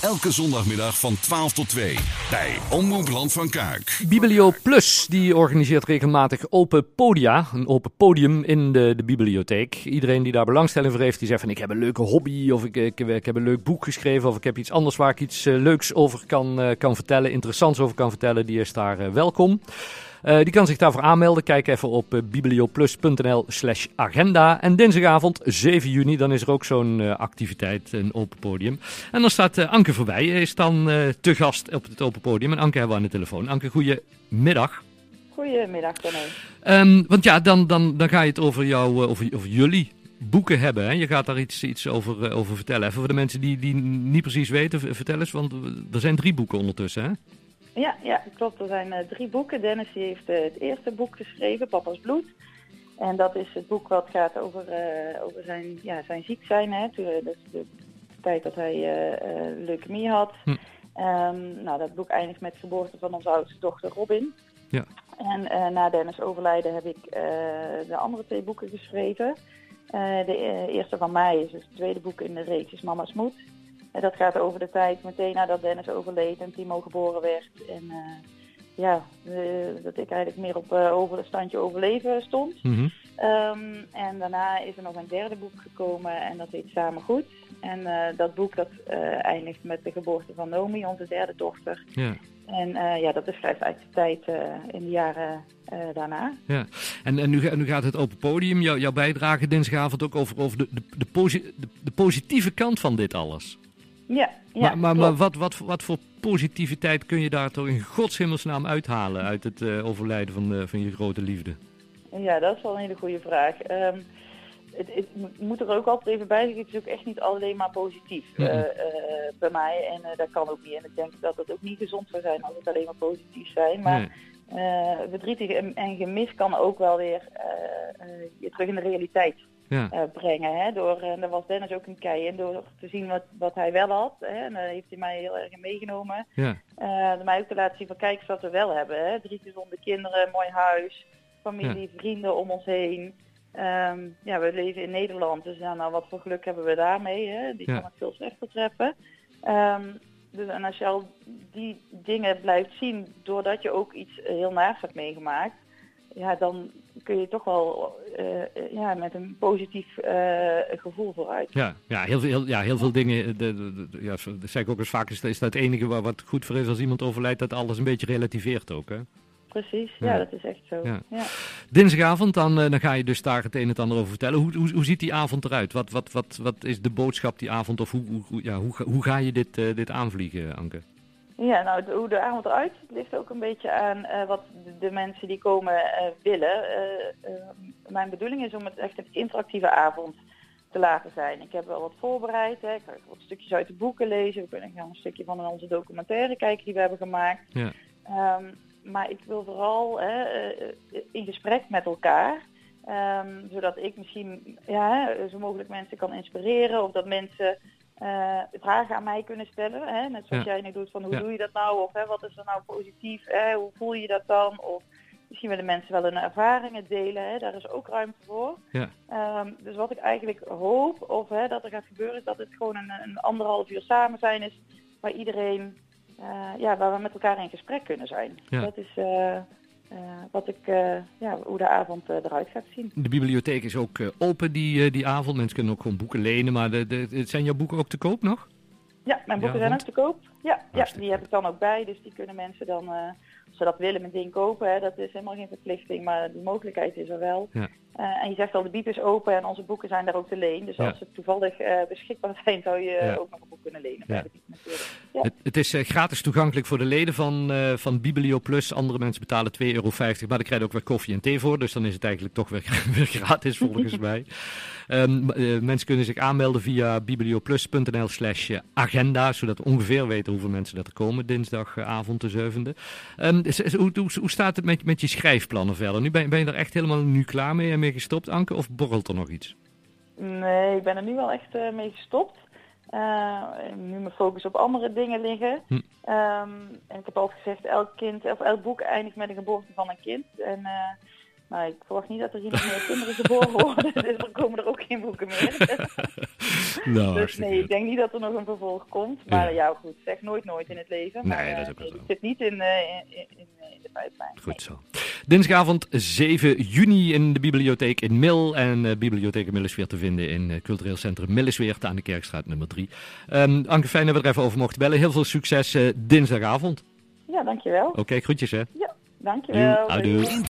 Elke zondagmiddag van 12 tot 2 bij Omroep Land van Kuik. Biblio Plus die organiseert regelmatig open podia, een open podium in de, de bibliotheek. Iedereen die daar belangstelling voor heeft, die zegt van ik heb een leuke hobby of ik, ik, ik heb een leuk boek geschreven of ik heb iets anders waar ik iets eh, leuks over kan, eh, kan vertellen, interessants over kan vertellen, die is daar eh, welkom. Uh, die kan zich daarvoor aanmelden. Kijk even op uh, biblioplus.nl slash agenda. En dinsdagavond 7 juni, dan is er ook zo'n uh, activiteit, een open podium. En dan staat Anke voorbij, is dan te gast op het open podium. En Anke hebben we aan de telefoon. Anke, goedemiddag. Goedemiddag, René. Um, want ja, dan, dan, dan ga je het over, jou, over, over jullie boeken hebben. Hè? Je gaat daar iets, iets over, over vertellen. Even voor de mensen die, die niet precies weten, vertel eens. Want er zijn drie boeken ondertussen, hè? Ja, ja, klopt. Er zijn uh, drie boeken. Dennis die heeft uh, het eerste boek geschreven, Papa's Bloed. En dat is het boek wat gaat over, uh, over zijn, ja, zijn ziek zijn. Hè. Toen, dat is de tijd dat hij leukemie had. Hm. Um, nou, dat boek eindigt met de geboorte van onze oudste dochter Robin. Ja. En na Dennis overlijden heb ik de andere twee boeken geschreven. de eerste van mij is dus het tweede boek in de reeks is Mama's Moed. En dat gaat over de tijd meteen nadat Dennis overleed en Timo geboren werd. En uh, ja, dat ik eigenlijk meer op uh, over het standje overleven stond. Mm -hmm. um, en daarna is er nog een derde boek gekomen en dat heet Samen Goed. En dat boek dat eindigt met de geboorte van Nomi, onze derde dochter. Ja. En ja, dat beschrijft eigenlijk de tijd in de jaren daarna. Ja, en, en nu, nu gaat het open podium, jou, jouw bijdrage dinsdagavond ook over, over de, de, de, posi de, de positieve kant van dit alles. Ja, ja maar, maar, maar wat, wat, wat voor positiviteit kun je daar toch in godshemelsnaam uithalen uit het uh, overlijden van, uh, van je grote liefde? Ja, dat is wel een hele goede vraag. Um, het, het, moet er ook altijd even bij zeggen, het is ook echt niet alleen maar positief mm -hmm. uh, bij mij. En dat kan ook niet. En ik denk dat het ook niet gezond zou zijn als het alleen maar positief zijn. Maar nee. verdrietig en, en, gemis kan ook wel weer je terug in de realiteit ja. uh, brengen. Hè? Door, en daar was Dennis ook een kei in, door te zien wat, wat hij wel had. Hè? En daar heeft hij mij heel erg in meegenomen. Ja. Uh, mij ook te laten zien van kijk eens wat we wel hebben. Hè? Drie gezonde kinderen, mooi huis, familie, ja. vrienden om ons heen. Um, ja, we leven in Nederland, dus ja, nou, wat voor geluk hebben we daarmee. Hè? Die kan het veel slechter treffen. Um, dus, en als je al die dingen blijft zien, doordat je ook iets heel naars hebt meegemaakt, ja, dan kun je toch wel uh, ja, met een positief uh, gevoel vooruit. Ja, ja, heel, veel, ja heel veel dingen, de, de, de, ja, dat zeg ik ook eens vaak, is, is dat het enige waar, wat goed voor is als iemand overlijdt, dat alles een beetje relativeert ook. Hè? Precies, ja, ja dat is echt zo. Ja. Ja. Dinsdagavond, dan, dan ga je dus daar het een en het ander over vertellen. Hoe, hoe, hoe ziet die avond eruit? Wat, wat, wat, wat is de boodschap die avond? Of hoe, hoe, ja, hoe, hoe ga je dit, uh, dit aanvliegen, Anke? Ja, nou, de, hoe de avond eruit ziet, ligt ook een beetje aan uh, wat de, de, mensen die komen uh, willen. Uh, mijn bedoeling is om het echt een interactieve avond te laten zijn. Ik heb wel wat voorbereid. Hè. Ik ga wat stukjes uit de boeken lezen. We kunnen gaan een stukje van onze documentaire kijken die we hebben gemaakt. Ja. Um, maar ik wil vooral in gesprek met elkaar. Um, zodat ik misschien ja, zo mogelijk mensen kan inspireren. Of dat mensen uh, vragen aan mij kunnen stellen. Hè? Net zoals Ja. jij nu doet van hoe Ja. doe je dat nou? Of hè, wat is er nou positief? Hè? Hoe voel je dat dan? Of misschien willen mensen wel hun ervaringen delen. Hè? Daar is ook ruimte voor. Ja. Ehm, dus wat ik eigenlijk hoop of hè, dat er gaat gebeuren is dat het gewoon een, een anderhalf uur samen zijn is. Waar iedereen, eh, ja, waar we met elkaar in gesprek kunnen zijn. Dat is eh, eh, wat ik, eh, ja, hoe de avond eh, eruit gaat zien. De bibliotheek is ook open die, die avond. Mensen kunnen ook gewoon boeken lenen. Maar de, de, zijn jouw boeken ook te koop nog? Ja, mijn boeken Ja, zijn ook te koop. Ja, ja, Hartstikke die heb ik dan ook bij. Dus die kunnen mensen dan, ze dat willen, meteen kopen. Hè. Dat is helemaal geen verplichting, maar die mogelijkheid is er wel. Ja. Eh, en je zegt al, de biep is open en onze boeken zijn daar ook te leen. Dus Ja. als ze toevallig eh, beschikbaar zijn, zou je Ja. ook nog een boek kunnen lenen bij de biep. Het, het is eh, gratis toegankelijk voor de leden van, van Biblio Plus. Andere mensen betalen 2,50 euro. Maar dan krijg je ook weer koffie en thee voor. Dus dan is het eigenlijk toch weer, weer gratis volgens mij. Ehm, eh, mensen kunnen zich aanmelden via biblioplus.nl slash agenda. Zodat we ongeveer weten hoeveel mensen dat er komen dinsdagavond de zevende. Ehm, is- is- hoe, hoe, hoe staat het met, met je schrijfplannen verder? Nu ben, ben je er echt helemaal nu klaar mee en mee gestopt, Anke? Of borrelt er nog iets? Nee, ik ben er nu wel echt eh, mee gestopt. Eh, nu mijn focus op andere dingen liggen. Hm. Ehm, en ik heb altijd gezegd, elk kind of elk boek eindigt met de geboorte van een kind. En eh, Maar ik verwacht niet dat er hier nog meer kinderen geboren worden, dus er komen er ook geen boeken meer. Nou, dus nee, ik denk niet dat er nog een vervolg komt. Maar Ja. ja, goed, zeg nooit nooit in het leven. Nee, dat is eh, zo. Het zit niet in, eh, in, in, in, de pijplijn. Goed zo. Dinsdagavond 7 juni in de bibliotheek in Mil. En de bibliotheek in Mil is weer te vinden in eh, cultureel centrum Millesweert aan de Kerkstraat nummer 3. Ehm Anke, fijn dat we er even over mochten bellen. Heel veel succes eh, dinsdagavond. Ja, dankjewel. Oké, groetjes hè. Ja, dankjewel. Adieu.